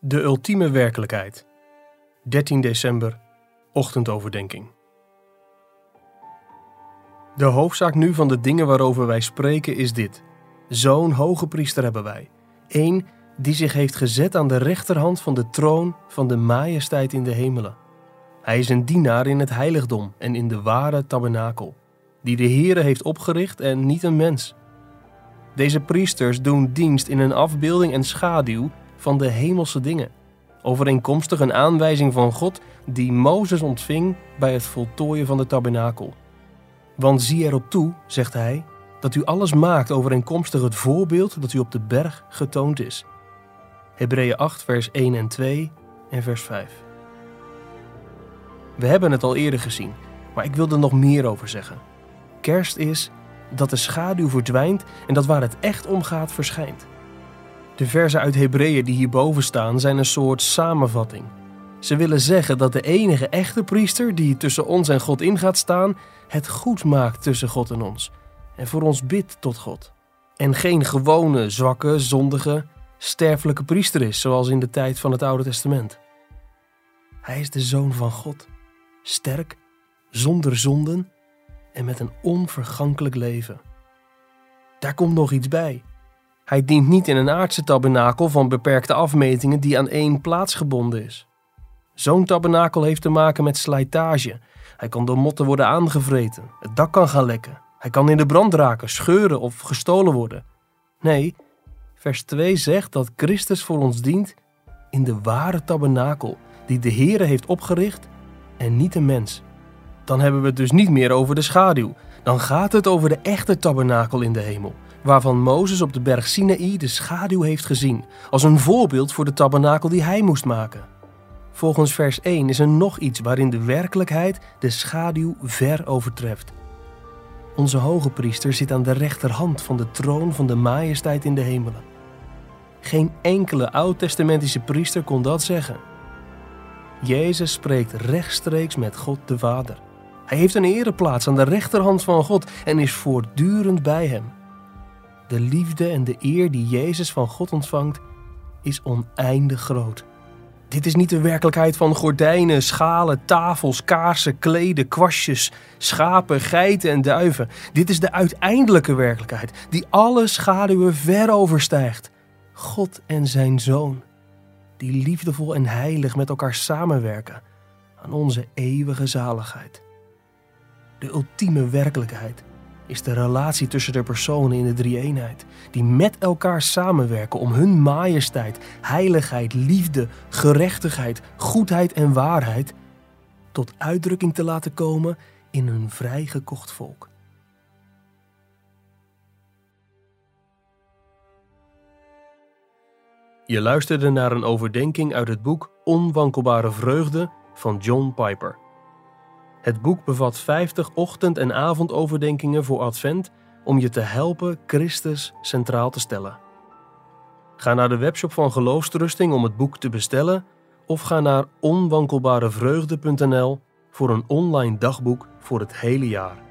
De ultieme werkelijkheid. 13 december, ochtendoverdenking. De hoofdzaak nu van de dingen waarover wij spreken is dit: Zo'n hoge priester hebben wij. Eén die zich heeft gezet aan de rechterhand van de troon van de majesteit in de hemelen. Hij is een dienaar in het heiligdom en in de ware tabernakel, die de Heere heeft opgericht en niet een mens. Deze priesters doen dienst in een afbeelding en schaduw van de hemelse dingen, overeenkomstig een aanwijzing van God die Mozes ontving bij het voltooien van de tabernakel. Want zie erop toe, zegt hij, dat u alles maakt overeenkomstig het voorbeeld dat u op de berg getoond is. Hebreeën 8, vers 1 en 2 en vers 5. We hebben het al eerder gezien, maar ik wil er nog meer over zeggen. Kerst is dat de schaduw verdwijnt en dat waar het echt om gaat verschijnt. De versen uit Hebreeën die hierboven staan zijn een soort samenvatting. Ze willen zeggen dat de enige echte priester die tussen ons en God in gaat staan, het goed maakt tussen God en ons en voor ons bidt tot God. En geen gewone, zwakke, zondige, sterfelijke priester is, zoals in de tijd van het Oude Testament. Hij is de zoon van God, sterk, zonder zonden en met een onvergankelijk leven. Daar komt nog iets bij. Hij dient niet in een aardse tabernakel van beperkte afmetingen die aan één plaats gebonden is. Zo'n tabernakel heeft te maken met slijtage. Hij kan door motten worden aangevreten, het dak kan gaan lekken, hij kan in de brand raken, scheuren of gestolen worden. Nee, vers 2 zegt dat Christus voor ons dient in de ware tabernakel die de Heere heeft opgericht en niet een mens. Dan hebben we het dus niet meer over de schaduw. Dan gaat het over de echte tabernakel in de hemel, waarvan Mozes op de berg Sinaï de schaduw heeft gezien, als een voorbeeld voor de tabernakel die hij moest maken. Volgens vers 1 is er nog iets waarin de werkelijkheid de schaduw ver overtreft. Onze hoge priester zit aan de rechterhand van de troon van de majesteit in de hemelen. Geen enkele oud-testamentische priester kon dat zeggen. Jezus spreekt rechtstreeks met God de Vader. Hij heeft een ereplaats aan de rechterhand van God en is voortdurend bij hem. De liefde en de eer die Jezus van God ontvangt, is oneindig groot. Dit is niet de werkelijkheid van gordijnen, schalen, tafels, kaarsen, kleden, kwastjes, schapen, geiten en duiven. Dit is de uiteindelijke werkelijkheid, die alle schaduwen ver overstijgt. God en zijn Zoon, die liefdevol en heilig met elkaar samenwerken aan onze eeuwige zaligheid. De ultieme werkelijkheid is de relatie tussen de personen in de drie-eenheid, die met elkaar samenwerken om hun majesteit, heiligheid, liefde, gerechtigheid, goedheid en waarheid tot uitdrukking te laten komen in een vrijgekocht volk. Je luisterde naar een overdenking uit het boek Onwankelbare Vreugde van John Piper. Het boek bevat 50 ochtend- en avondoverdenkingen voor Advent om je te helpen Christus centraal te stellen. Ga naar de webshop van Geloofstrusting om het boek te bestellen of ga naar onwankelbarevreugde.nl voor een online dagboek voor het hele jaar.